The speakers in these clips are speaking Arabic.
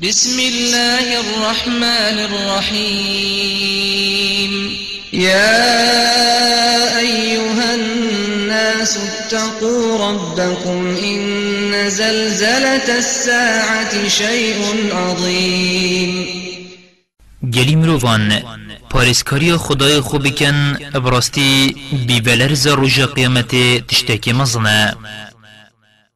بسم الله الرحمن الرحيم. يا أيها الناس اتقوا ربكم إن زلزلة الساعة شيء عظيم. گلی مروان پارسکاری خدای خوب کن ابراستی بیبلرز روژ قیامت تشتکی مزنه.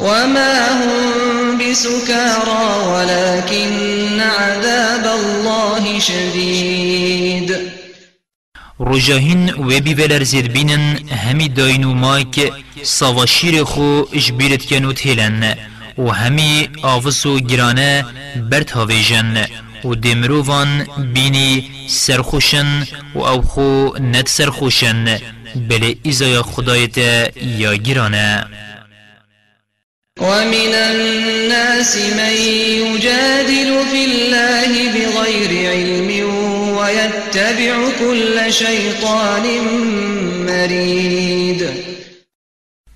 وما هم بسكارى ولكن عذاب الله شديد. رجاهن و بی زید بینن همی داینو مایک سواشیر خو اجبیرت کنو تهلن و همی آفس و گرانه برد هاویجن و دمرووان بینی سرخوشن و أو خو ند سرخوشن بله ایزای خدایت یا گرانه. ومن الناس من يجادل في الله بغير علم ويتبع كل شيطان مريد.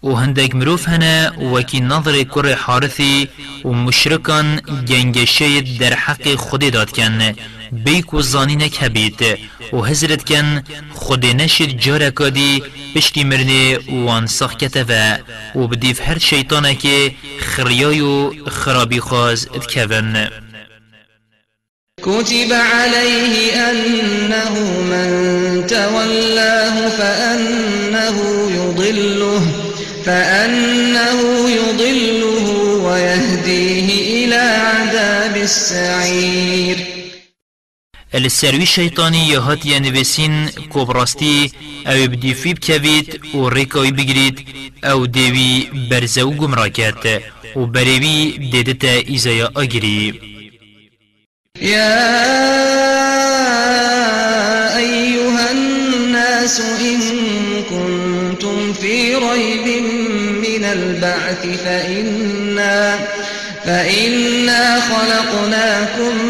و هندك مروف هنا وكي نظر كر حارثي و مشركان جنگشه در حق خود داد کن بیک و زانی نکبید. و حضرت کن خود نشد جارا کادی پشتی مرنه وان سخ کتفه و بدیف هر شیطانه که خریای و خرابی خواز اتکون. كتب عليه أنه من تولاه فأنه يضله فأنه يضله ويهديه إلى عذاب السعير السروی شیطانی یا هات یا نویسین کبراستی أو بدی فیب کوید و ریکای بگرید أو دیوی برزه و گمرا کرد و بریوی دیدتا ایزایا آگری يا أيها الناس إن كنتم في ريب من البعث فإنا, فإنا خلقناكم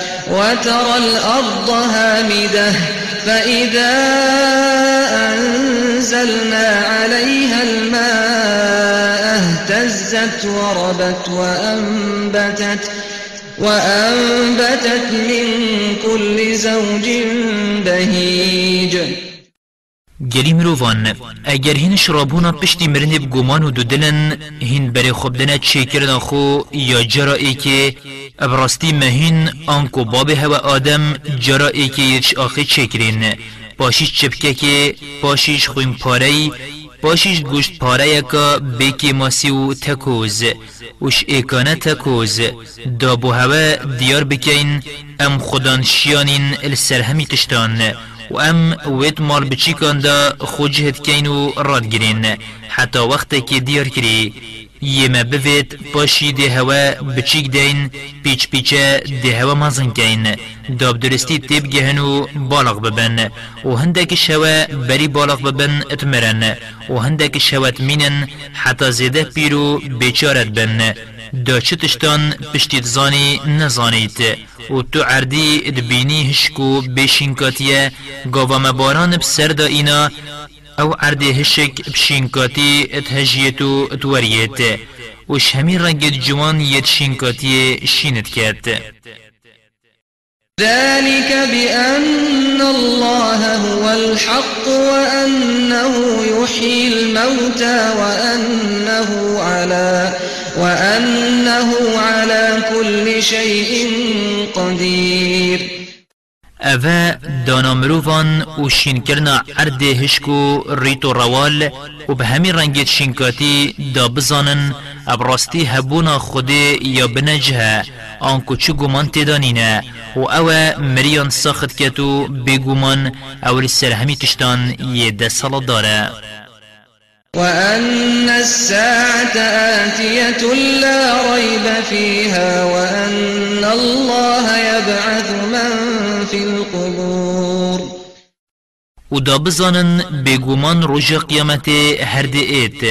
وترى الأرض هامدة فإذا أنزلنا عليها الماء اهتزت وربت وأنبتت وأنبتت من كل زوج بهيج. گری مروان اگر هین شرابونا پشتی مرنه بگومان و دو دلن هین بری خوب دنه چه کرن خو یا جرائي که ابراستی مهین آنکو باب هوا آدم جرائي که یچ آخی چه کرین پاشیش چپکه که پاشیش خویم پاره پاشیش گوشت پاره یکا بیکی ماسی و تکوز وش ایکانه تکوز دابو هوا دیار بکین ام خودان شیانین السرهمی تشتان و ام وید مال بچی دا خوجهت کین و راد گرین حتی وقت که دیار کری یما بوید پاشی ده هوا بچیک دین پیچ پیچه ده هوا مازن کین داب درستی تیب گهن بالغ ببن و هندک شوا بری بالغ ببن اتمرن و هندک شوات مینن حتی زیده پیرو بیچارت بن دا چه تشتان پشتید زانی نزانید و تو عردی دبینی هشکو بشینکاتیه گاوا مباران بسر دا اینا أو عرده هشك بشينكاتي اتهجيتو اتوريت وش همي رنگت جوان يتشينكاتي شينت كات ذلك بأن الله هو الحق وأنه يحيي الموتى وأنه على وأنه على كل شيء قدير. اوه دانا مروفان و شینکرنا عرد هشکو ریتو روال و به همین رنگت شینکاتی دا بزانن ابراستی هبونا خوده یا بنجه آنکو چو گمان تدانینه و او مریان ساخت کتو بگومان او سر همی تشتان یه ده سال داره وأن الساعة آتية لا ريب فيها وأن الله يبعث من في القبور. و دا بزانن بگومان روژ قیامت هر ایت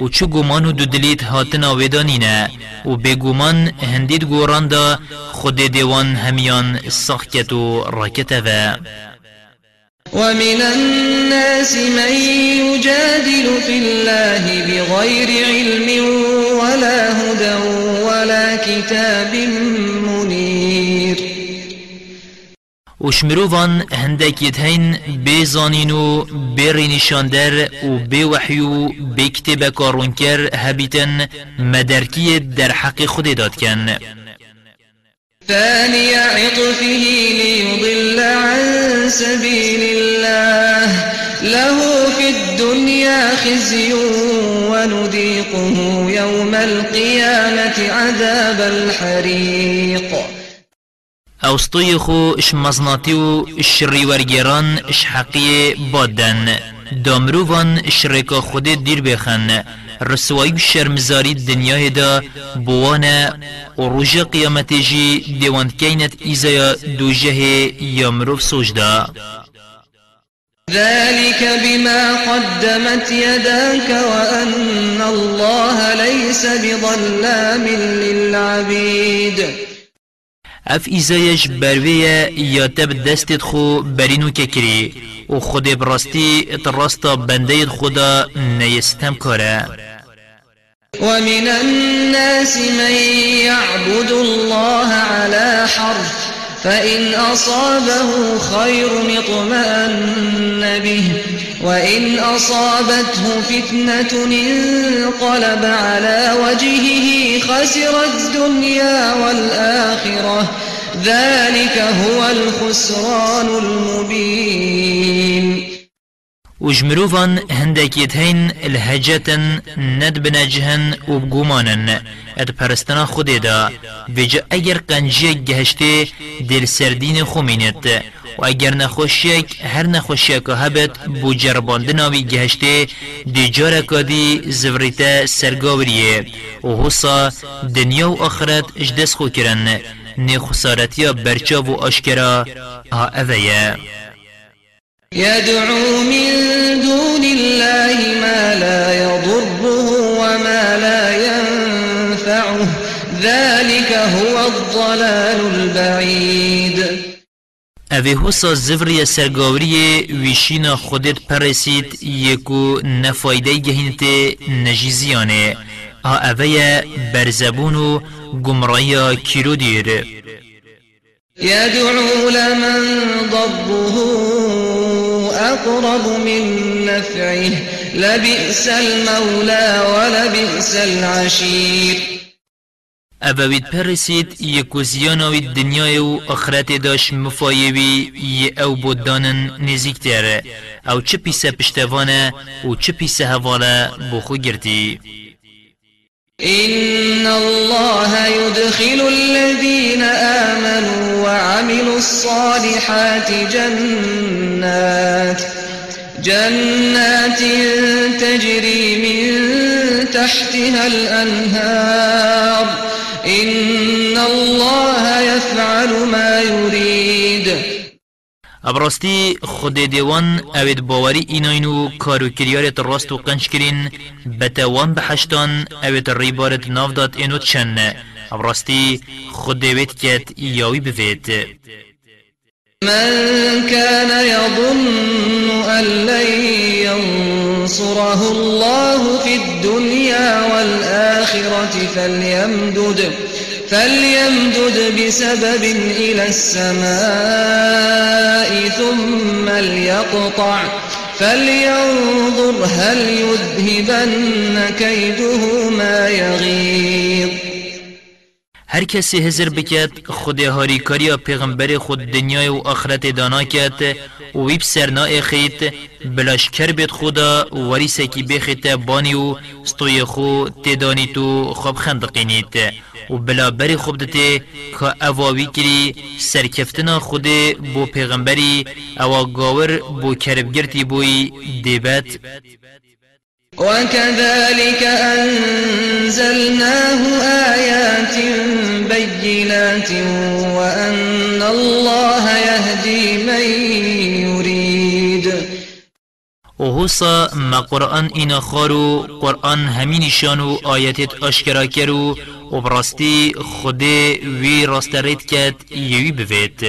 و چو گومان دو دلیت هاتنا ویدانینه و بگومان هندید گوران دا خود دیوان همیان ساخت و راکته و ومن الناس من يجادل في الله بغير علم ولا هدى ولا كتاب منير. وش مروفان هندك يتهين بزانين و بوحيو بكتب كارونكر هبيتن مدركية در حق خود داد كان ثاني عطفه ليضل عن سبيل الله له في الدنيا خزي ونذيقه يوم القيامة عذاب الحريق. اوسطوی خو اش مزناتی و شری ورگران اش حقی بادن دامروان اش رکا خود دیر بخن رسوایی و شرمزاری دنیای دا بوانا و روژ قیامت جی دیوان کینت ایزایا دو جه یا مروف سوجدا ذلك بما قدمت يداك وأن الله ليس بظلام للعبيد. اف ایزایش برویه یا تب دستت خو برینو که کری و خود براستی اتراستا بنده خدا نیستم کاره. ومن الناس من يعبد الله على حرف فإن أصابه خير اطمأن به وإن أصابته فتنة انقلب على وجهه خسر الدنيا والآخرة. ذلك هو الخسران المبين. وجمروفان هندك يتهين الهجتن ند بنجهن و بگومانن. اد پرستنا خود دا. ویجا اگر قنجی گهشته دل سردین خومینت. و اگر نخوشیک هر نخوشیک هبت بو جرباندناوی گهشته دی جارکا دی زوریتا سرگاوریه. و حسا دنیا و آخرت اجدس خو کرن. نی برچا و آشکرا ها اوه يدعو من دون الله ما لا يضره وما لا ينفعه. ذلك هو الضلال البعيد. اوه حسا زفری سرگاوری ویشینا خودت پرسید یکو نفایده گهینت نجیزیانه ها اوه برزبون و گمرایا کیرو دیر يدعو لمن ضره أقرب من نفعه. لبئس المولى ولبئس العشير. اوید پرسید یکو زیاناوی دنیای و آخرت داش مفایوی یه أو بودانن نزیکتره أو چه پیسه پشتوانه و چه پیسه هواله بخو گردی إن الله يدخل الذين آمنوا وعملوا الصالحات جنات جنات تجري من تحتها الأنهار. إن الله يفعل ما يريد. ابراستی خود دیوان اوید باوری ایناینو کارو کریارت راست و قنش کرین بتوان بحشتان اوید ریبارت ناف داد اینو چنه ابراستی خود دیوید کت یاوی بوید من كان يظن أن لن ينصره الله في الدنيا والآخرة فليمدد. فليمدد بسبب إلى السماء ثم ليقطع فلينظر هل يذهبن كيده ما يغيظ. هر کسی هزر بکد خود هاری کاری پیغمبر خود دنیای و آخرت دانا کد و ویب سرنا اخیت بلاشکر بید خدا وری سکی بخیت بانی و ستوی خو تدانی تو خوب خندقینیت و بلا بری خوب دته که اواوی کری سرکفتنا خود بو پیغمبری أو گاور بو کربگرتی بوی دیبت. وكذلك أنزلناه آيات بينات وأن الله يهدي من يريد. وهوسا ما قرآن إنا خارو قرآن همين شانو آياتت أشكرا كرو وبرستي خده وي راستريت كات يوي بفيت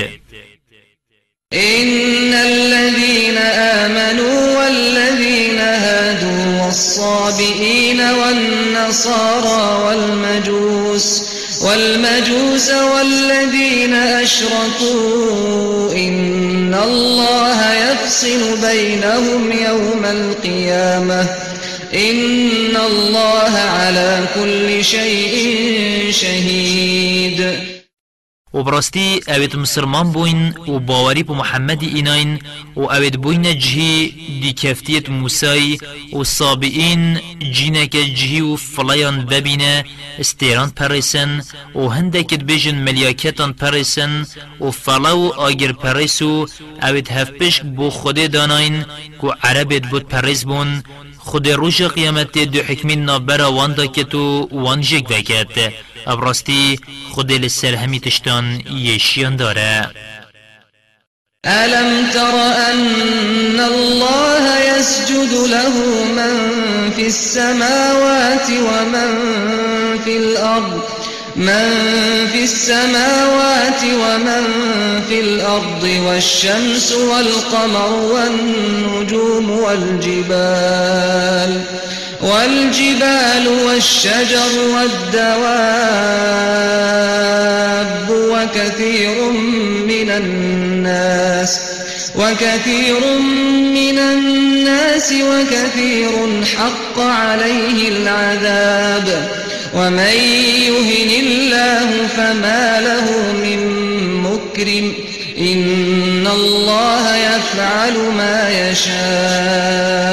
إن الذين آمنوا والذين هادوا والصابئين والنصارى والمجوس والمجوس والذين أشركوا إن الله يفصل بينهم يوم القيامة إن الله على كل شيء شهيد. و براستی اوید مسلمان بوین و باوری پو محمد ایناین و اوید بوین جهی دی کفتیت موسای و صابئین جینک جهی و فلیان ببینه استیران پریسن و هندکت بیجن ملیاکتان پریسن و فلاو آگر پریسو اوید هفپشک بو خود داناین کو عربت بود پریس بون خود روش قیامت دو حکمین نابرا واندا کتو وان جگ دکت ابراستی خود لسر همی تشتان یشیان داره. ألم تر أن الله يسجد له من في السماوات ومن في الأرض. من في السماوات ومن في الأرض والشمس والقمر والنجوم والجبال والجبال والشجر والدواب وكثير من الناس وكثير من الناس وكثير حق عليه العذاب ومن يهن الله فما له من مكرم إن الله يفعل ما يشاء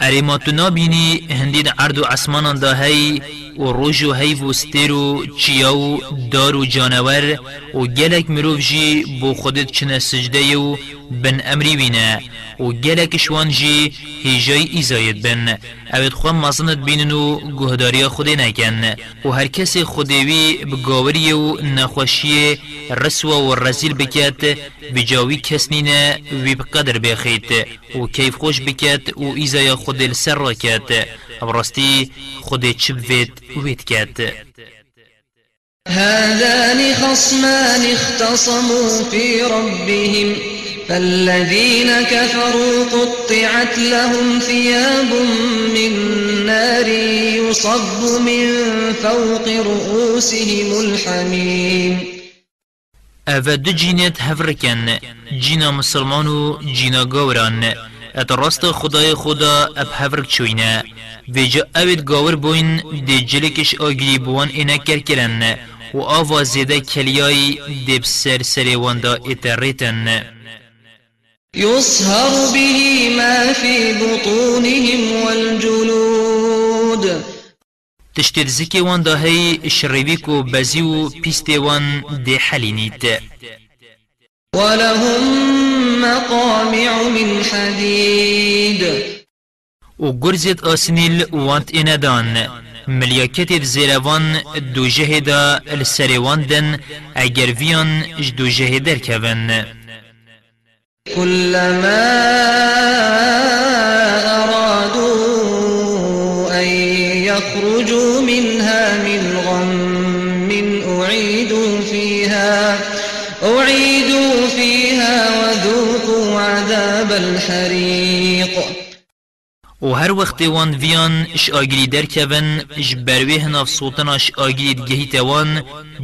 اری ما تو نابینی هندید عرض دا هی و روژ و هی و ستیر و چیا و دار و جانور و گلک مروف جی بو خودت چنه سجده و بن امری بینه و گلک شوان جی هیجای ایزاید بن. اوید خواه مزند بینن و گهداری خود نکن و هر کس خودوی بگاوری و نخوشی رسوا و رزیل بکت بجاوی کس نینه وی بقدر بخیت و کیف خوش بکت و ایزای خود السر را کت براستی خود چب وید وید کت هذان خصمان اختصموا في ربهم فالذين كفروا قطعت لهم ثياب من نار يصب من فوق رؤوسهم الحميم. اوه دو جینت هفرکن جینا مسلمان و جینا گوران ات راست خدای خدا اب هفرک چوینه ویجا اوید گاور بوین دی جلکش آگری بوان اینا کرکرن و آوا زیده کلیای دیب سر سری واندا اتریتن يصهر به ما في بطونهم والجلود تشتر زكي وان دا هي شريبيك و بزي و بيستي وان دي حلينيت ولهم مقامع من حديد. و گرزت آسنيل وانت انادان ملياكت زيروان دو جهدا السريوان دن اگر فيان جدو جهدر كفن كلما و هر وقت وان ویان اش آگری در کون اش بروی هناف سلطان اش آگری گهی توان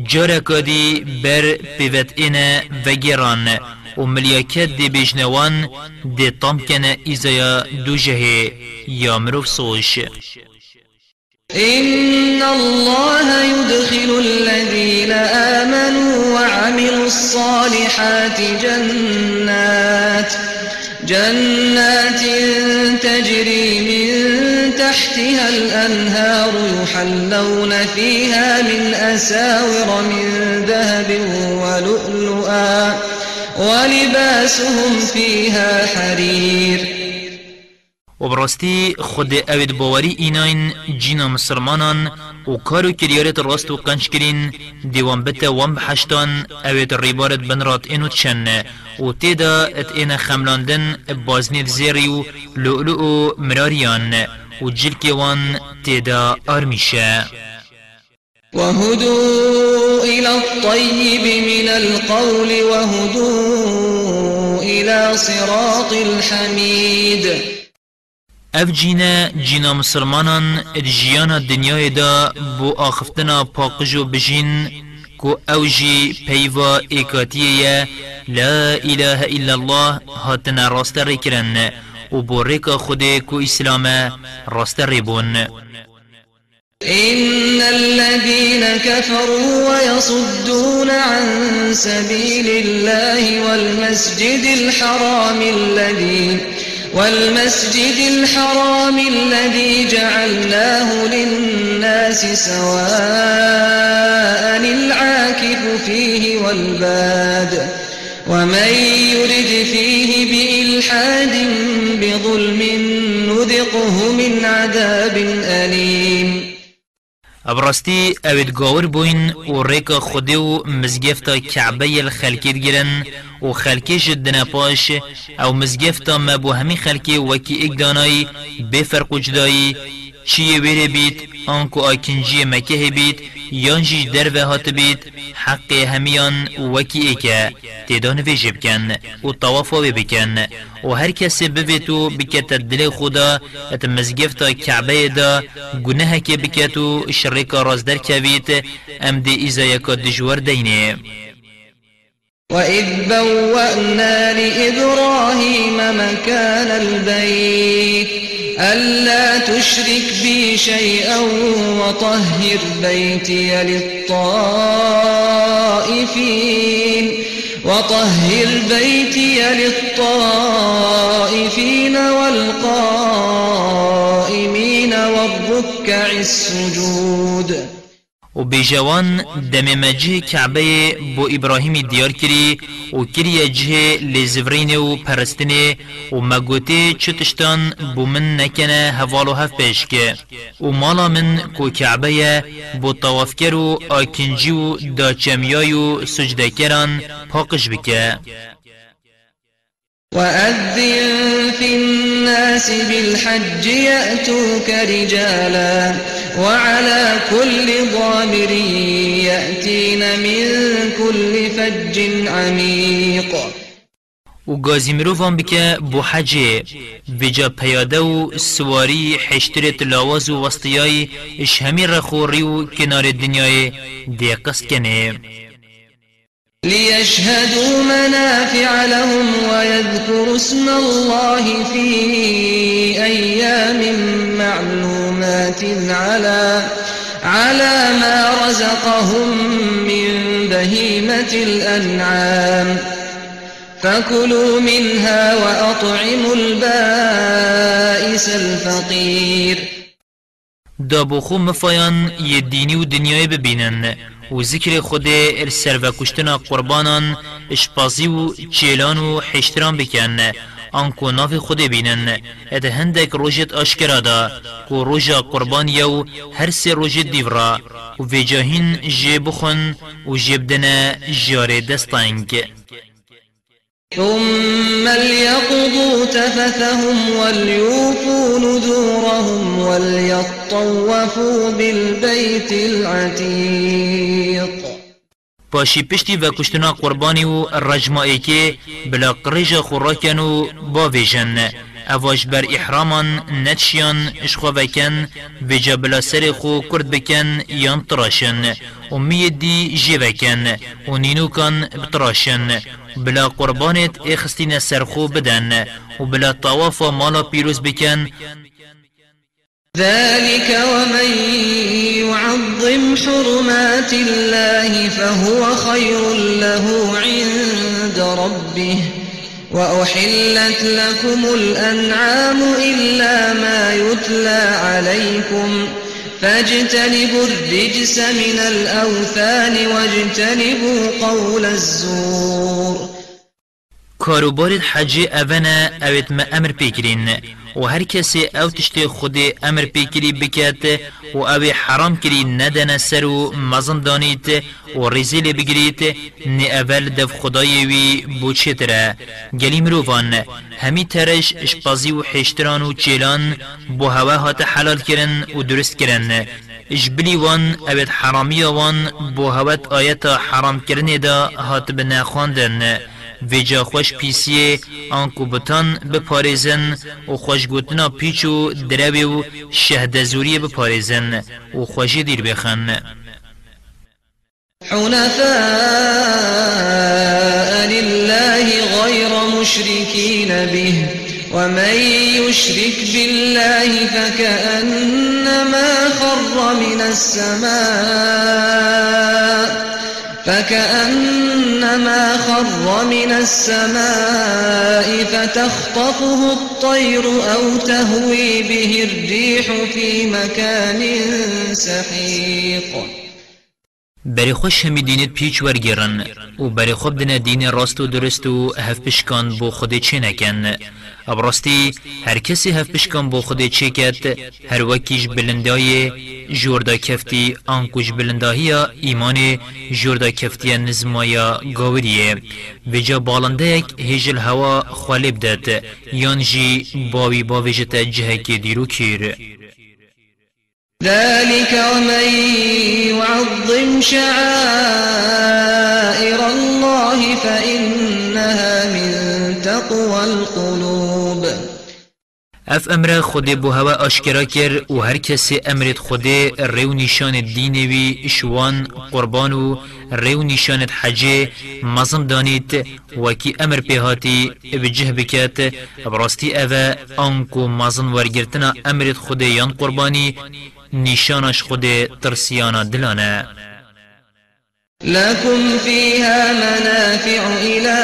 جارا کادی بر پیوت اینه و گران. و ملیاکت دی بجنوان دی طام کنه ایزایا دو جهه یا مروف سوش إن الله يدخل الذين آمنوا وعملوا الصالحات جنات جنات تجري تحتها الأنهار يحلون فيها من أساور من ذهب ولؤلؤا ولباسهم فيها حرير. و براستی خود اوید باوری ایناین جینا مسلمانان و کارو کریارت راست و قنش کرین دیوان بتا وان بحشتان اوید ریبارت بن رات اینو چن و تیدا ات این خملاندن بازنید زیری و لؤلؤ و مراریان. و جلکی وان تیدا آرمیشه وهدوا إلى الطيب من القول وهدوا إلى صراط الحميد. اف جینا جینا مسلمانان جیانا دنیای دا بو آخفتنا پاقجو بجین کو اوجی پیوا ایکاتیه لا إله إلا الله هاتنا راست ریکرن و بو ریکا خود کو إسلام راست إن الذين كفروا ويصدون عن سبيل الله والمسجد الحرام الذي والمسجد الحرام الذي جعلناه للناس سواء العاكف فيه والباد ومن يرد فيه بإلحاد بظلم نذقه من عذاب أليم. ابراستی اوید گاور بوین و ریکا خودی و مزگفتا کعبه الخلکیت گیرن و خلکی جدنا پاش أو مزگفتا ما بو همی خلکی وکی اک دانایی بفرق و جدایی چیه ویره بید آنکو آکنجی مکه بید یانجی در و هات بید حق همیان وکی ایکه تیدان ویجه بکن و طوافا بکن. و هر کسی بویتو بکت دل خدا ات مزگفتا کعبه دا گناه که بکتو شرکا رازدر کوید ام دی ایزا یکا دجور دینه. وإذ بوأنا لإبراهيم مكان البيت ألا تشرك بي شيئا وطهر بيتي للطائفين وطهر بيتي للطائفين والقائمين والركع السجود. و بیجوان دم مجه کعبه بو ابراهیم دیار کری و کری جه لزورین و پرستنه و مگوته چتشتان بو من نکنه هوالو هف که. و مالا من کو کعبه بو طوافکر و آکنجی و داچمیای و سجده کران پاکش بکه. وأذن في الناس بالحج يأتوك رجالا وعلى كل ضامر يأتين من كل فج عميق. و گازی مروفان بکه بو حجه ویجا پیاده و سواری حشتر تلاواز و وسطیای اش همی رخوری و کنار دنیای دیقس کنه ليشهدوا منافع لهم ويذكروا اسم الله في أيام معلومات على على ما رزقهم من بهيمة الأنعام. فكلوا منها وأطعموا البائس الفقير. دابو خو مفایان یه دینی و دنیای ببینن و ذکر خود سر و کشتنا قربانان اشپازی و چیلان و حشتران بکن. آنکو ناف خود بینن. ات هندک روجت آشکرا دا. کو روجا قربان یو هر سه روجت دیورا. و ویجاهین جیب خون و جیب دنا جار دستانگ ثم ليقضوا تفثهم وليوفوا نذورهم وليطوفوا بالبيت العتيق. پاشی پشتی و کشتنا قربانی و رجمائی که بلا قرج خوراکن و باویجن اواش بر احرامان نتشیان اشخوا وکن بجا بلا سر خو کرد بکن یان تراشن. و می دی جی وکن و نینو بتراشن. بلا قربانت اخستین سرخو بدن و بلا طواف مالا پیروز بکن. ذلك ومن يعظم حرمات الله فهو خير له عند ربه. وأحلت لكم الأنعام إلا ما يتلى عليكم. فاجتنبوا الرجس من الأوثان واجتنبوا قول الزور. کاروبار حج اونا اوید ما أمر پیگرین و هر کسی او تشتی خود امر پیگری بکت و او حرام کری ندن سر و مزم دانید و ریزیل بگرید نی اول دف خدای وی بوچه تره گلی مروفان همی ترش اشپازی و حشتران و چیلان بو هوا هات حلال کرن و درست کرن. اجبلی وان اوید حرامی وان بو هوت آیت حرام کرنه دا هات بنا خواندن ویجا خوش پیسیه آنکو بتان بپارزن و خوش گوتنا پیچو دروی و شهد زوری بپارزن و خوشی دیر بخن. حنفاء لله غير مشركين به ومن يشرك بالله فكأنما خر من السماء فكأنما خر من السماء فتخطفه الطير أو تهوي به الريح في مكان سحيق. بری خوش همی دینت پیچ ورگیرن و بری خوب دنه دین راست و درست و هف پشکان بو خود چه نکن. ابراستی هر کسی هف پشکان بو خود چه کد هر وکیش بلندای جوردا کفتی آنکوش بلنداهی ایمان جوردا کفتی نزمایا گاوریه و جا بالنده یک هجل هوا خالب داد یان جی باوی باویجت جهک دیرو کیر ذلك ومن يعظم شعائر الله فإنها من تقوى القلوب اف أمر خود بو هوا اشکرا کر و هر کسی امرت خود ریو نشان دینه وی شوان قربان و ریو نشانت حجه مزم دانید و کی أمر پیهاتی بجه بکت براستی اوه آنکو مزن ورگرتنا امرت خود یان قربانی نشانش خود ترسیانا دلانه لكم فيها منافع إلى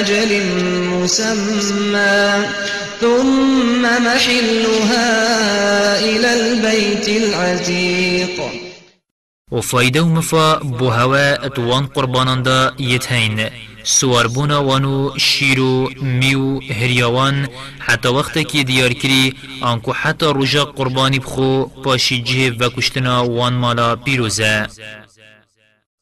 أجل مسمى ثم محلها إلى البيت العتيق. وفايدة ومفا بوهوا اتوان قربانان دا يتهين سواربونا وانو شیرو میو هریاوان حتی وقت کی دیار کری آنکو حتی رجا قربانی بخو پاشی جه و کشتنا وان مالا پیروزه.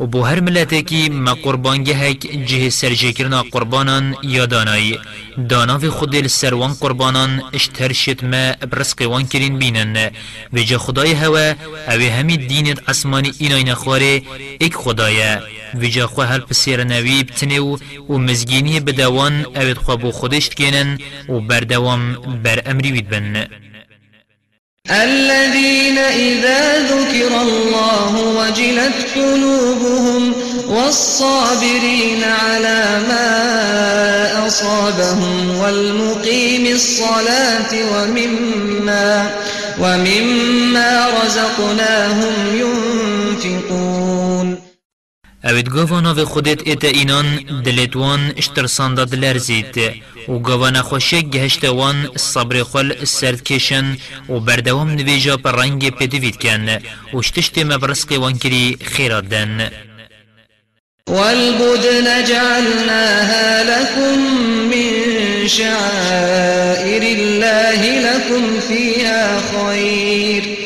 و بو هر ملته ما قربانگه هک جه سرجکرنا قربانان یا دانایی. دانا و خود السروان قربانان اشتر شت ما برسق وان کرین بینن. و جه خدای هوا أو همی دینت اسمانی اینای نخواره ایک خدایه. و جه خو هل پسیر نوی بتنه و مزگینی بدوان اوید خو بو خودشت کنن و بردوام بر امری وید بن. الذين إذا ذكر الله وجلت قلوبهم والصابرين على ما أصابهم والمقيم الصلاة ومما ومما رزقناهم ينفقون. اوید گوانا و خودت ایت اینان دلتوان اشترسانده دلرزید و گوانا خوشک گهشتوان صبر خل سرد کشن و بردوام نویجا پر رنگ پیدوید کن و اشتشت مبرسق وان کری خیرات دن والبدن جعلناها لكم من شعائر الله لكم فيها خير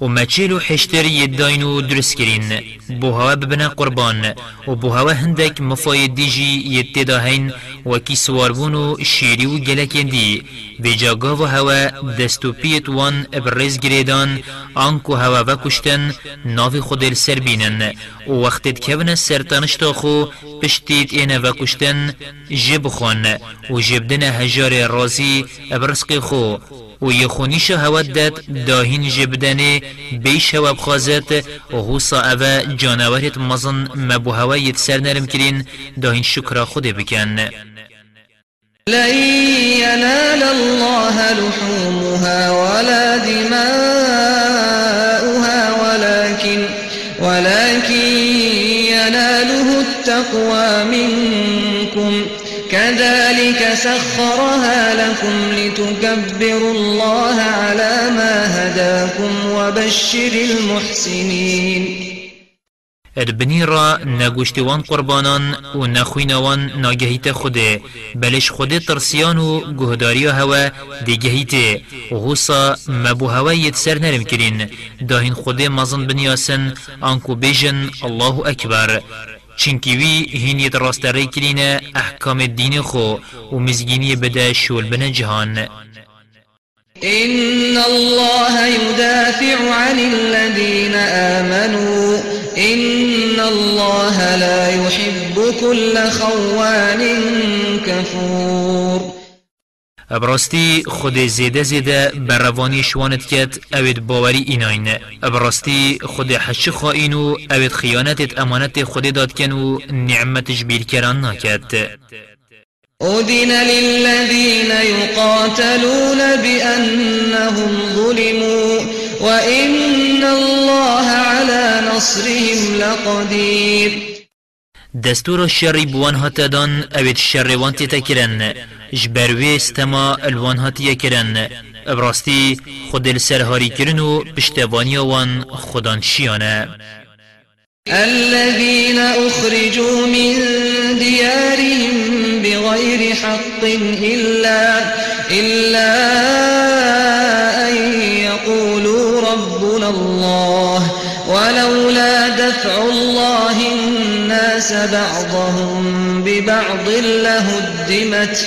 و مچیل و حشتری یداین و درست کرین بو هوا ببنا قربان و بو هوا هندک مفاید دیجی یتدا هین و کی سواربون و شیری و گلکین دی و جاگا و هوا دستو پیت وان ابرز گریدان آنکو هوا و کشتن ناف خود سر بینن. و وقتت کبن سرطانشتا خو پشتیت این و کشتن جب خون و جبدن هجار رازی ابرسق خو و یخونیش هود داد. داهین جبدنه. بیش هوا بخوازت و هوسا اوه جانورت مزن مبو هوا سر نرم کرین. داهین شکر خود بکن. لن ينال الله لحومها ولا دماؤها ولكن ولكن يناله التقوى منكم. كذلك سخرها لكم لتكبروا الله على ما هداكم وبشر المحسنين. اربنی را نگوشتوان قربانان و نخوینوان ناگهیت خوده. بلش خوده ترسیان و گهداری هوا دیگهیت. غوصا مبو هوا یت سر نرم کرین. داهین خوده مزن بنیاسن آنکو بیجن الله اکبر. چنکی وی هینیت راستره کرینه احکام دین خو و مزگینی بده شول بن جهان. إن الله يدافع عن الذين آمنوا. إن الله لا يحب كل خوان كفور. ابراستی خود زیده زیده بر روانی شوانت کت اوید باوری ایناین. ابراستی خود حش خائین و اوید خیانتت امانت خود داد کن و نعمتش بیر کران ناکت أذن للذين يقاتلون بأنهم ظلموا وإن الله على نصرهم لقدير. دستور الشر بوان هاتا دان اوید شر وان تکرن جبروی استما الوان هاتی کرن. ابراستی خود السرهاری کرن و پشتوانی وان خودان شیانه. الذين أخرجوا من ديارهم بغير حق إلا, إلا أن يقولوا ربنا الله ولولا دفع الله الناس بعضهم ببعض لهدمت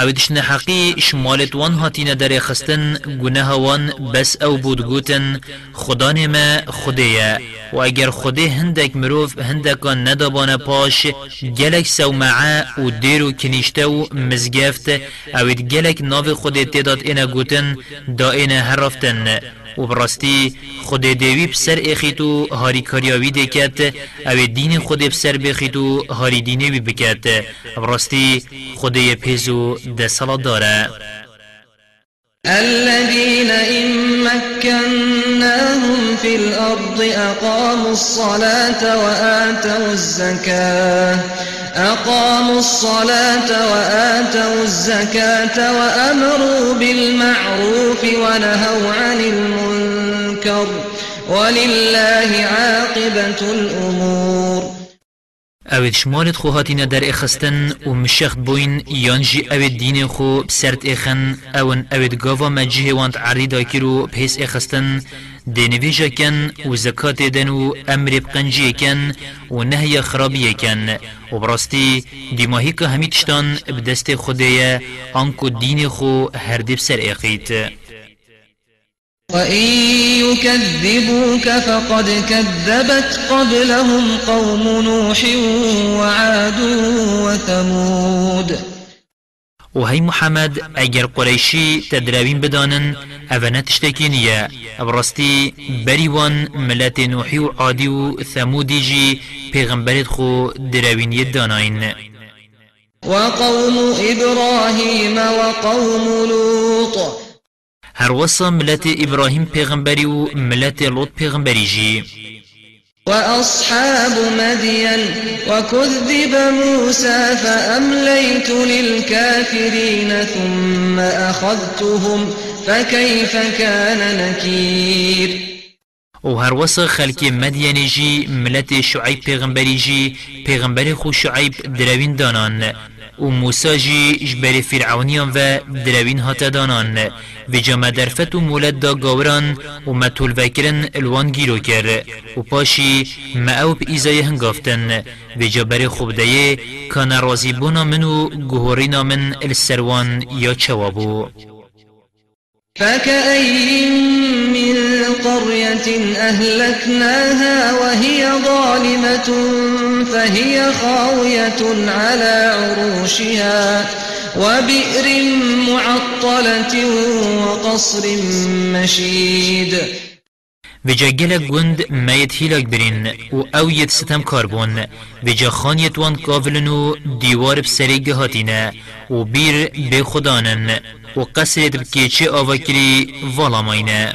أو دشن حقی شمالت وان هاتین در خستن گناه وان بس أو بود گوتن. خدا نما خدیه و اگر خدای هندک مروف هندکان ندابانه پاش. گلک سو معه و دیر و کنیشته و مزگفت. أو گلک ناو خود تعداد اینا گوتن دا اینا هرفتن و براستی خود دیوی بسر اخیتو هاری کاریاوی دکت او دین خود بسر بخیتو هاری دینه بی بکت. براستی خود پیزو ده صلاة داره. الذين إن مكناهم في الأرض أقاموا الصلاة وآتوا الزكاة أقاموا الصلاة وآتوا الزكاة وأمروا بالمعروف ونهوا عن المنكر ولله عاقبة الأمور اوید شمالت خو هاتینا در اخستن و مشخت بوین یانجی اوید دین خو بسرت اخن اون اوید گاوا مجیه وانت عریدا کرو بحیث اخستن دینویجا کن و زکات دن و أمر بقنجی کن و نهی خرابی کن و براستی دیماهی که همی تشتان بدست خودیه آنکو دین خو هر دیب سر اخیت وإن يكذبوك فقد كذبت قبلهم قوم نوح وعاد وثمود. و هی محمد اگر قریشی تدراوین بدانن اونا تشتکی نیه ابرستی بریوان ملت نوحی و عادی و ثمودی جی پیغمبرت خو دراوینیت داناین. وقوم إبراهيم وقوم لوط. هر وصا ملت إبراهيم پیغمبری و ملت لوط پیغمبری جی. وأصحاب مدين وكذب موسى فأمليت للكافرين ثم أخذتهم فكيف كان نكير؟ و هر وصا خلق مدین جی ملت شعیب پیغمبری جی پیغمبری خو شعیب دروین دانان. و موسا جی جبر فرعونیان و دروین هات دانان. و جا درفت و مولد دا گاوران و ما طول وکرن الوان گیرو کر. و پاشی پا ایزای هنگافتن. و جا بر خوب دایه کان رازی بونا من و گهورینا من السروان یا چوابو. فكأي من قرية أهلكناها وهي ظالمة فهي خاوية على عروشها وبئر معطلة وقصر مشيد. وجا گلک گند ميت هیلاک برین و أو يت ستم كاربون وجا خانيت وان قابلن و دیوار بسری گهاتینه و بیر بخدانن و قصرت بکیچه آوکری والا ماینه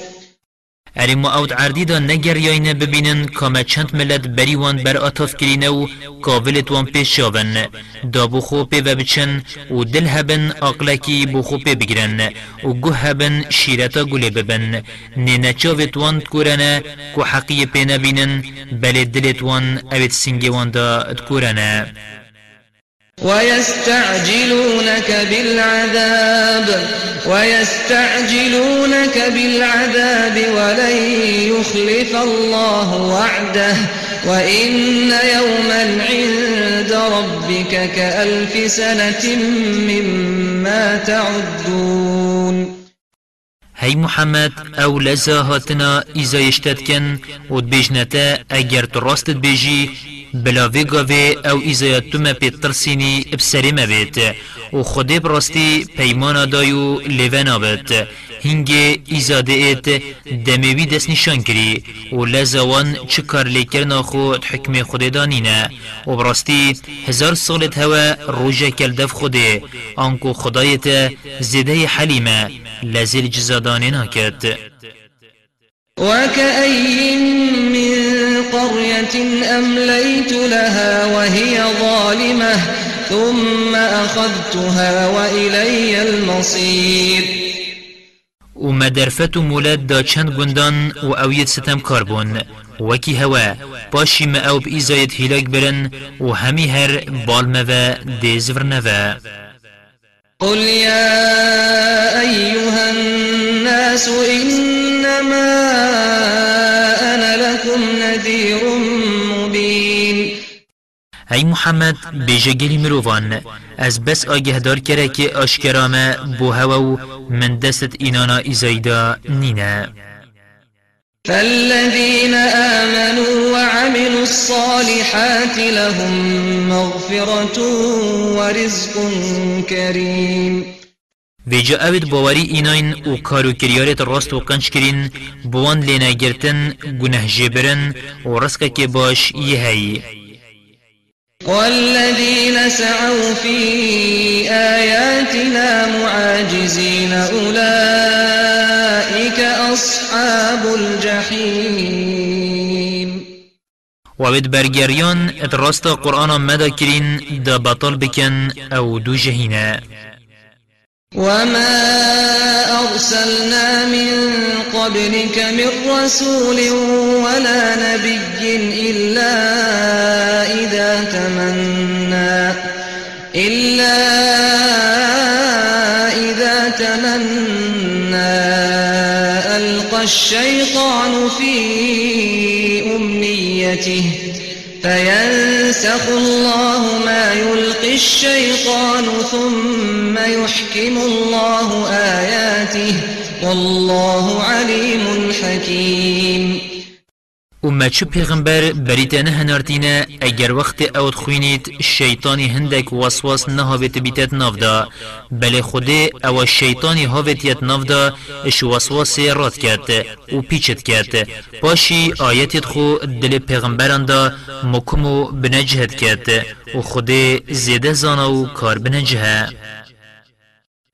اری ما اوت عردی دا نگر یاینه ببینن کامه چند ملت بریوان بر آتاف کرینه و کاولت وان پیش شاون دا بو خو پی و بچن و دل هبن اقلکی بو خو پی بگرن و گو هبن شیرتا گوله ببن نینا چاوت وان تکورنه کو حقی پی نبینن بلی دلت وان اوت سنگی وان دا تکورنه ويستعجلونك بالعذاب ويستعجلونك بالعذاب ولن يخلف الله وعده. وإن يوما عند ربك كألف سنة مما تعدون. هی محمد أو لزا هاتنا ایزا یشتد کن و بجنتا اگر تو راستت بیجی بلاوی گاوی أو ایزایت تو ما پی ترسینی بسری بیت. و خودی براستی پیمان دایو لیون آبد هنگه ایزاده ایت دمیوی دست نشان کری. و لزوان چه کار لیکرنا خود حکم خود دانینه و براستی هزار سالت هوا روژه کلدف خوده آنکو خدایت زده حلیمه لزیل جزادانه ناکد وكأي من قرية أمليت لها وهي ظالمة ثم أخذتها وإلي المصير. و مدرفت و مولد دا چند گندان و اوید ستم کاربون وکی هوا باشی ما أو بإزاید هلاک برن و همی هر بالمه و دیزور نوه قل يا أيها الناس إنما أنا لكم نذير مبين. ای محمد بیجگری مروفان از بس آگه دار کرده که آشکرامه بو هوا من دست اینانا ایزایدا نینه. فالذين آمنوا وعملوا الصالحات لهم مغفرة ورزق كريم. ویجا اوید باوری ایناین و کارو کریارت راست و قنچ کرین بوان لینا گرتن گنه جبرن و رسکه که باش یه والذين سعوا في آياتنا معاجزين أولئك أصحاب الجحيم. وابد برگریان ات راست قرآن مدا کرین دا بطل بکن أو دو جهینه. وما أرسلنا من قبلك من رسول ولا نبي إلا إذا تمنى إلا إذا تمنى ألقى الشيطان في أمنيته فينسخ الله ما يلقي الشيطان ثم يحكم الله آياته والله عليم حكيم. و چو پیغمبر بریتانه هنارتینه اگر وقت اوت خوینید شیطانی هندک وسواس نهاویت بیتت نافدا بله خوده او شیطانی هاویتیت نافدا اش وسواس رات کرد و پیچت کرد. پاشی آیتت خو دل پیغمبران دا مکمو بنجهد کرد. و خوده زیده زانا و کار بنجهه.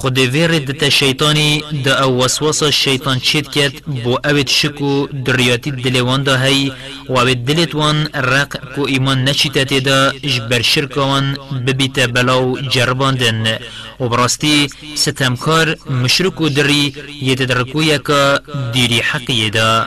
خود ویر دت شیطانی دا أو وسواس شیطان چید کت بو اوید شکو دریاتی دلوان دا هی و اوید دلت وان رق کو ایمان نچیتت دا جبر شرکوان ببیت بلاو جرباندن. و براستی ستمکار مشرکو دری یتدرکو یکا دیری حقی دا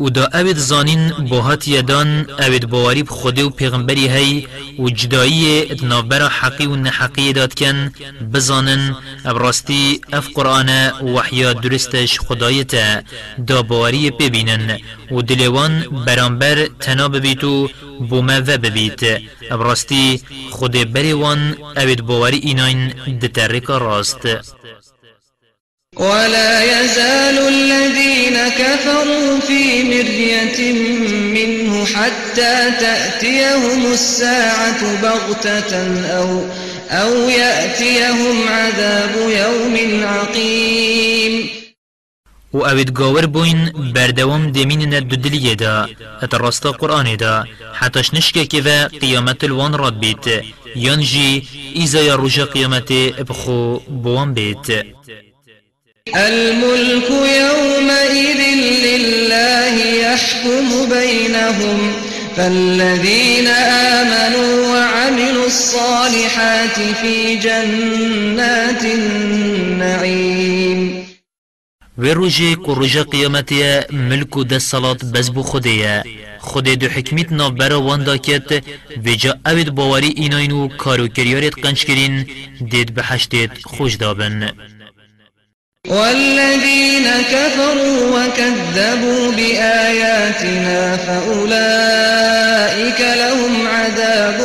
و دا اوید زانین باهات یدان اوید باوری بخوده و پیغمبری هی و جدایی اتنافبرا حقی و نحقی داد کن بزانن ابراستی اف قرآن وحیا درستش خدایتا دا باوری ببینن و دلوان برانبر تنا ببیتو بوما و ببیت. ابراستی خود بریوان اوید باوری ایناین دترک راست. ولا يزال الذين كفروا في مرية منه حتى تأتيهم الساعة بغتة أو, أو يأتيهم عذاب يوم عقيم. و اوید گاور بوین بردوام دمین ند دلیه دا ات راستا قرآن دا حتاش نشکه که و قیامت الوان راد بیت. یانجی ایزا یا روژا قیامت بخو بوان بیت. الملك يومئذ لله يحكم بينهم فالذين آمنوا وعملوا الصالحات في جنات النعيم. و روژه کو روژه قیامتی ملک و دست صلات بس بو خودیه خود دو حکمیت نابرا واندا کت و جا اوید باوری ایناینو کارو کریارت قنچ کرین دید به حشتت خوش دابن. والذين كفروا وكذبوا بآياتنا فأولئك لهم عذاب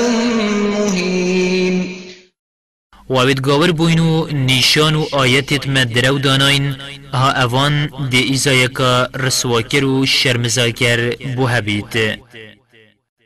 مهين. وابد گاور بوینو نیشان و مدرو داناین. ها اوان دی ایزایکا رسواکر و شرمزاکر بو هبید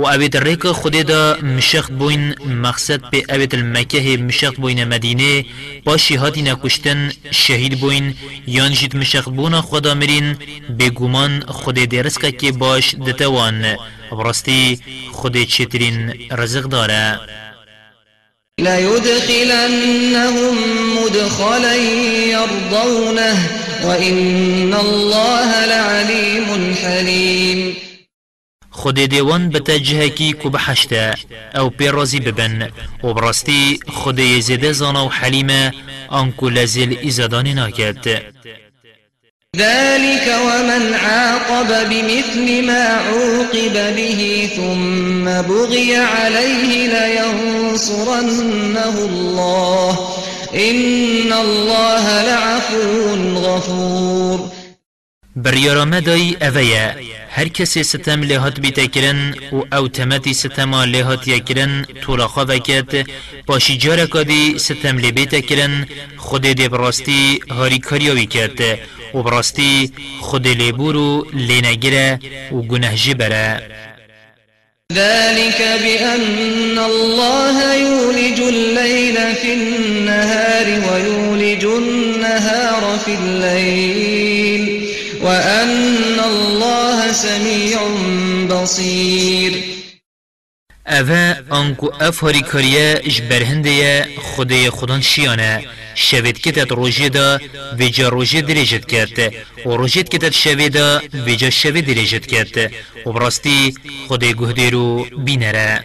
و اوید ریک خود دا مشخت بوین مقصد به اوید المکه مشخت بوین مدینه با شهادی نکشتن شهید بوین یان جید مشخت بونا خدا مرین بگومان خود درسکه که باش دتوان. براستی خود چترین رزق داره ليدخلنهم مدخلا يرضونه وإن الله لعليم حليم. خود دیوان بتجهه کی کو بحشته أو پیرازی ببن. و براستی خود یزیده زانا و حلیمه آنکو لزل ازادان ناکد ذلك ومن عاقب بمثل ما عوقب به ثم بغي عليه لينصرنه الله. إن الله لعفو غفور. بريارا مداي أفيا هر کسی ستم لحات بیتا کرن و أو تمتی ستم لحات یکرن طول خواه کت باشی جارا کادی ستم لبیتا کرن خود دی براستی هاری کاریاوی کت و براستی خود لبورو لینگره و گنه جبره. ذلك بأن الله يولج الليل في النهار ويولج النهار في الليل. وأن الله سميع بصير. اوه انکو اف هاری کاریه جبرهنده خدای خودان شیانه شوید کتت روژه دا ویجا روژه دریجت کرد و روژت کتت شوید دا ویجا شوید دریجت کرد و براستی خدای گهده رو بینره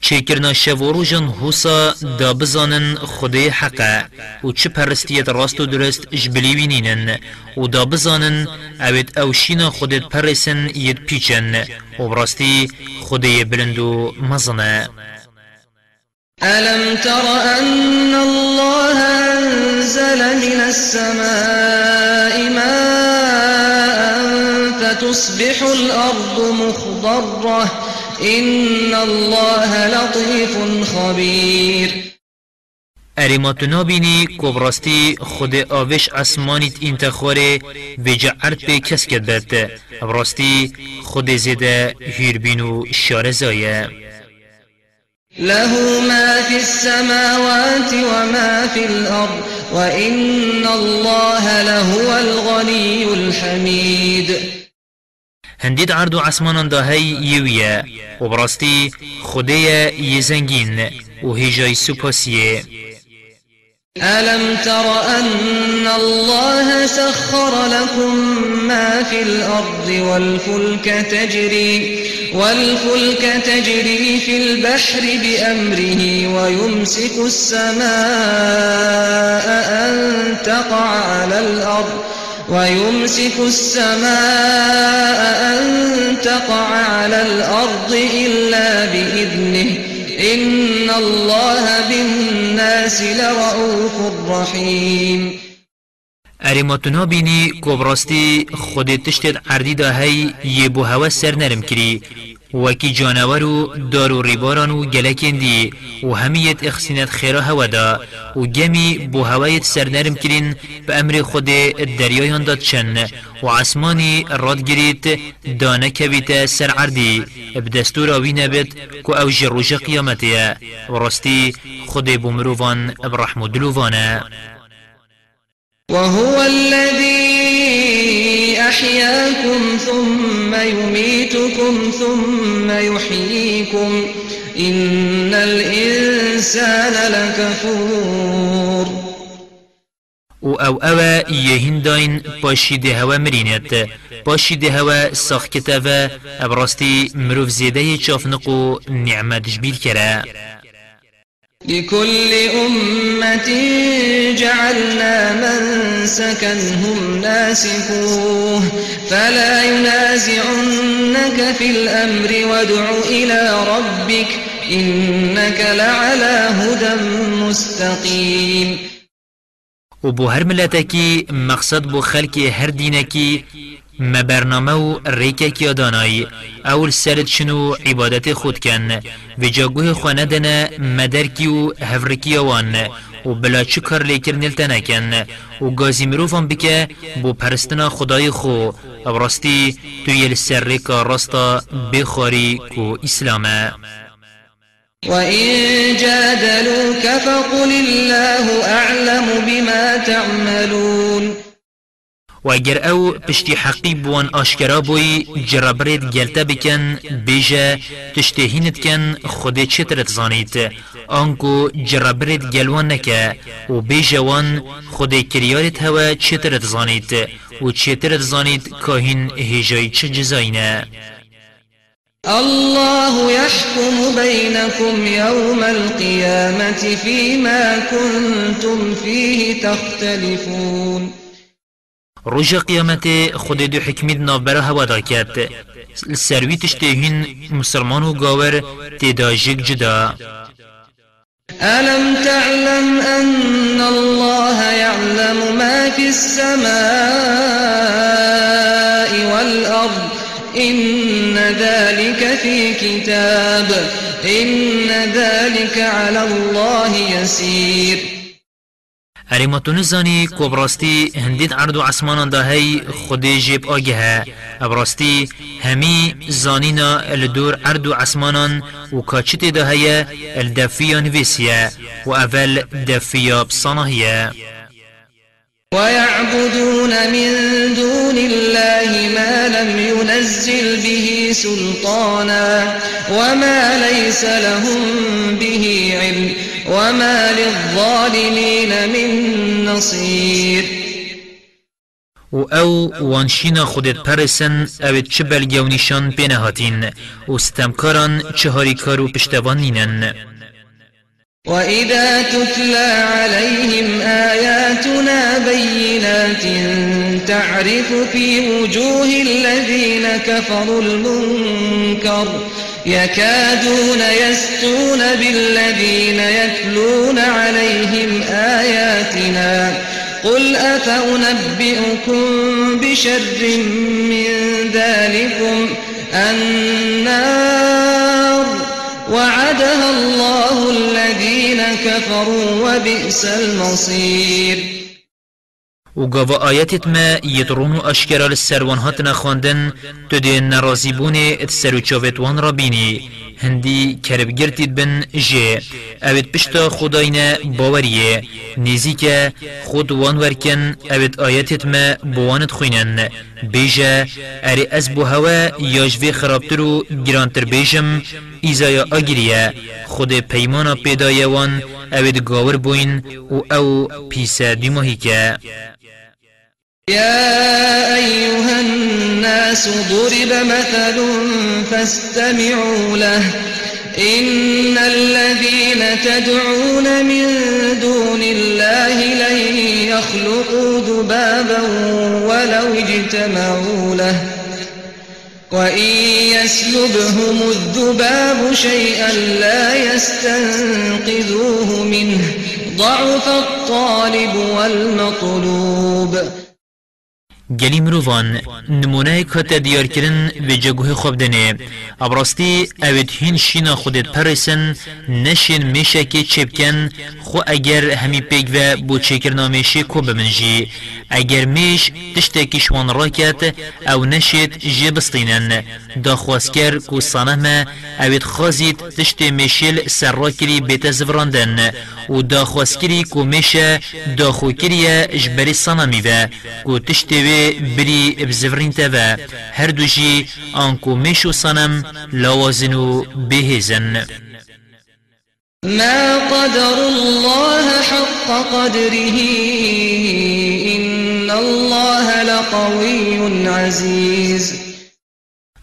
چیکرنا شوروجن حوسا دا بزانن خدای حقه و چه پرستیت راست و درست جبلی وینینن و دا بزانن اوید اوشینا خودت پرسن ید پیچن و براستی خدای بلند و مزنه ألم تر أن الله أنزل من السماء ماء فتصبح الأرض مخضرة إن الله لطيف خبير ارمات نابینی کبراستی خود آوش اسمانیت انتخاره و جعرت به کس کد براستی خود زده هیربین و شارزایه له ما في السماوات وما في الأرض وإن الله لهو الغني الحميد هندید عرض و عسمانان دا هی یویه و براستی خدای یزنگین و هیجای سپاسیه ألم تر أن الله سخر لكم ما في الأرض والفلك تجري والفلك تجري في البحر بأمره ويمسك السماء أن تقع على الأرض ويمسك السماء أن تقع على الأرض إلا بإذنه. إن الله بالناس لرؤوف رحيم. ارماتونا بینی کبراستی خود تشتید عردی دا هی یه بو هوا سر نرم کری وکی جانور و دار و ریباران و گلکین دی و همیت اخسینت خیره هوا دا و گمی بو هوایت سرنرم کرین به أمر خود دریایان داد چن و عسمانی راد گرید دانه کبیت سر عردی بدستور آوی نبت که أو جروج قیامتیه و راستی خود بمروفان برحم دلوفانه وهو الذي أحياكم ثم يميتكم ثم يحييكم إن الإنسان لكفور. و أو أو یهین داین پاشی ده هوا مرینت. پاشی ده هوا ساخ کتاوه ابراستی مروف زیده چافنق و نعمت جبیل کرا. لكل أمة جعلنا منسكا هم ناسكوه. فلا ينازعنك في الأمر وادع إلى ربك إنك لعلى هدى مستقيم. و بو هر ملتکی مقصد بو خلق هر دینکی ما برنامه و ریکه کیا دانایی اول سرد شنو عبادت خود کن. و جاگوه خانه دنه مدرکی و هفرکی وان و بلا چو کار لیکر نلتا نکن. و گازی مروفان بکه بو پرستنا خدای خو. ابراستی تو یل سر ریکا راستا بخاری کو اسلامه. وإن جادلوك فقل الله أعلم بما تعملون. و اگر أو پشتی حقی بوان آشکرا بوی جرابرید گلتا بکن بیجه تشتهینت کن خود چترت زانید آنکو جرابرید گلوان نکه و بیجه وان خود کریارت هوا چترت زانید و چترت زانید کاهین هجای چه جزاینه الله يحكم بينكم يوم القيامة فيما كنتم فيه تختلفون. روژ قیامت خود دو حکمت نابرا هوا دا کرد. سروی تشتهین مسلمان و گاور تیدا جگ جدا. ألم تعلم أن الله يعلم ما في السماء والأرض؟ إن ذلك في كتاب. إن ذلك على الله يسير. ما تو نزانی کو براستی هندید عرض و عسمان دا هی خودی جیب آگه ابراستی همی زانینا الدور عرض و عسمانان و کاچت دا هی الدفیا نویسیه و اول دفیا بصانهیه ويعبدون من دون الله ما لم ينزل به سلطانا وما ليس لهم به علم وما للظالمين من نصير. و أو وانشینا خودت پرسن أو چه بلگو نشان بینهاتین و ستمکاران چه هاری کارو پشتوان نینن وإذا تتلى عليهم آياتنا بينات تعرف في وجوه الذين كفروا المنكر يكادون يسطون بالذين يتلون عليهم آياتنا قل أفأنبئكم بشر من ذلكم النار وعدها الله الذين كفروا وبئس المصير و گاوا آیتت ما یدرون و اشکرال سروان هاتنا خواندن تو دی نرازی بونه ات سرو چاوتوان را بینی. هندی کرب گرتید بن جه. اوید پشتا خداینا باوریه. نیزی که خود وان ورکن اوید آیتت ما بوانت خوینن. بیجه اری از بو هوا یاجوی خرابتر و گرانتر بیجم. ایزایا آگیریه خود پیمانا پیدایه وان اوید گاور بوین و أو پیسا دیماهی که. يا أيها الناس ضرب مثل فاستمعوا له. إن الذين تدعون من دون الله لن يخلقوا ذبابا ولو اجتمعوا له. وإن يسلبهم الذباب شيئا لا يستنقذوه منه. ضعف الطالب والمطلوب. گلی مروفان نمونه کت دیار کرن و جگوه خوب دنه. ابراستی اوید هین شینا خودت پرسن نشین میشه که چپکن خو اگر همی پیگ و بو چکر نامیشه کو بمنجی. اگر میش تشتکی شوان راکت او نشید جی بستینن. دا خواسکر کو صنم اوید خازید تشت میشل سر راکری بیت زفراندن و دا خواسکری کو میشه دا خوکری جبری صنمی و کو تشتی بری بزفرین توا هر دوشی آنکو میشو صنم لوازنو بهزن ما قدر الله حق قدره؟ إن الله لقوي عزيز.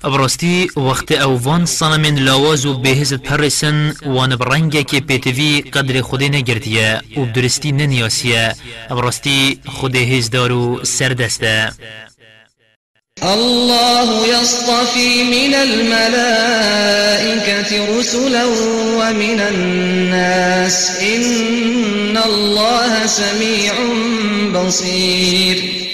ابرستی وقت اوان صنمین لاواز و بهزت پرسن وان برنگه که پیتوی قدر خودی نگردیه و بدرستی ننیاسیه ابرستی خود هزدار و سردسته الله يصطفي من الملائكة رسلا ومن الناس. إن الله سميع بصير.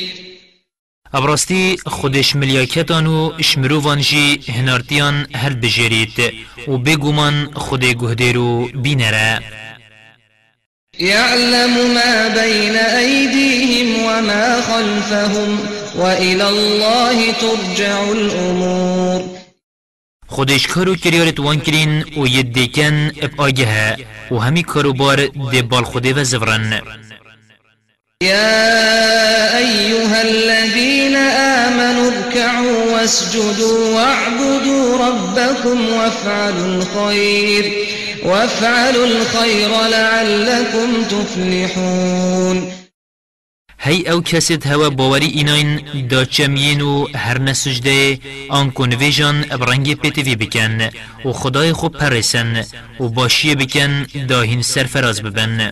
ابراستی خودش ملیاکتان و شمرووان جی هنارتیان هر بجرید و بگومان خود گهدیر و بینره. يعلم ما بين أيديهم وما خلفهم وإلى الله ترجع الأمور. خودش کارو کریارت وان کرین و یدیکن اب آگه و همی کارو بار دبال خوده و زورن. يا أيها الذين آمنوا اركعوا واسجدوا واعبدوا ربكم وافعلوا الخير وافعلوا الخير لعلكم تفلحون. هی أو کسید هوا باوری ایناین دا چمین و هر نسجده آن کنویجان ابرنگ پیتوی بکن و خدای خوب پرسن و باشیه بکن دا هین سرفراز ببن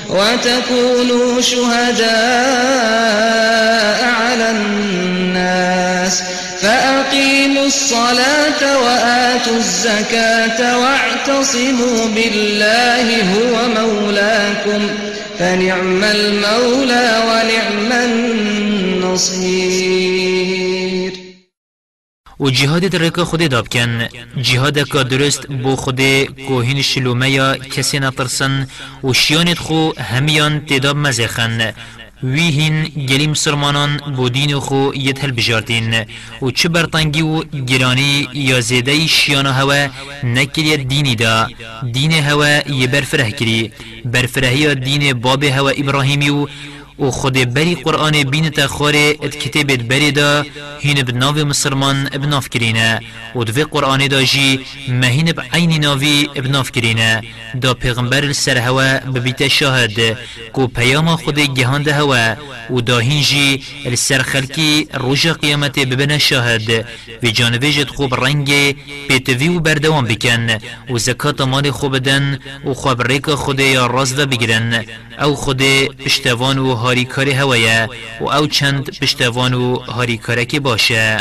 وتكونوا شهداء على الناس. فأقيموا الصلاة وآتوا الزكاة واعتصموا بالله هو مولاكم. فنعم المولى ونعم النصير. و جهاد در رکا خود داب کن. جهاد کا درست بو خود کوهین شلومه یا کسی نترسن و شیانت خو همیان تداب مزخن. وی هین گلی مسلمانان بو دین خو یت هل بجاردین. و چه برطنگی و گرانی یا زیده شیانا هوا نکری دینی دا. دین هوا یه برفره کری. برفرهی دین باب هوا ابراهیمی و و خود بری قرآن بین تخواره ات کتابت بری دا هین بناو مسلمان ابناف کرینه. و دوی قرآن دا جی مهین بعین ناوی ابناف کرینه. دا پیغمبر سر هوا ببیت شاهد کو پیام خود گهان ده هوا. و دا هین جی السر خلکی روژ قیامت ببنه شاهد. و جانویجت خوب رنگ پیتوی و بردوان بکن. و زکات مال خوب بدن و خواب ریک خود یا راز و بگیرن. او خود پشتوان و هاری کاری هوایه و او چند پشتوان و هاری کارکی باشه.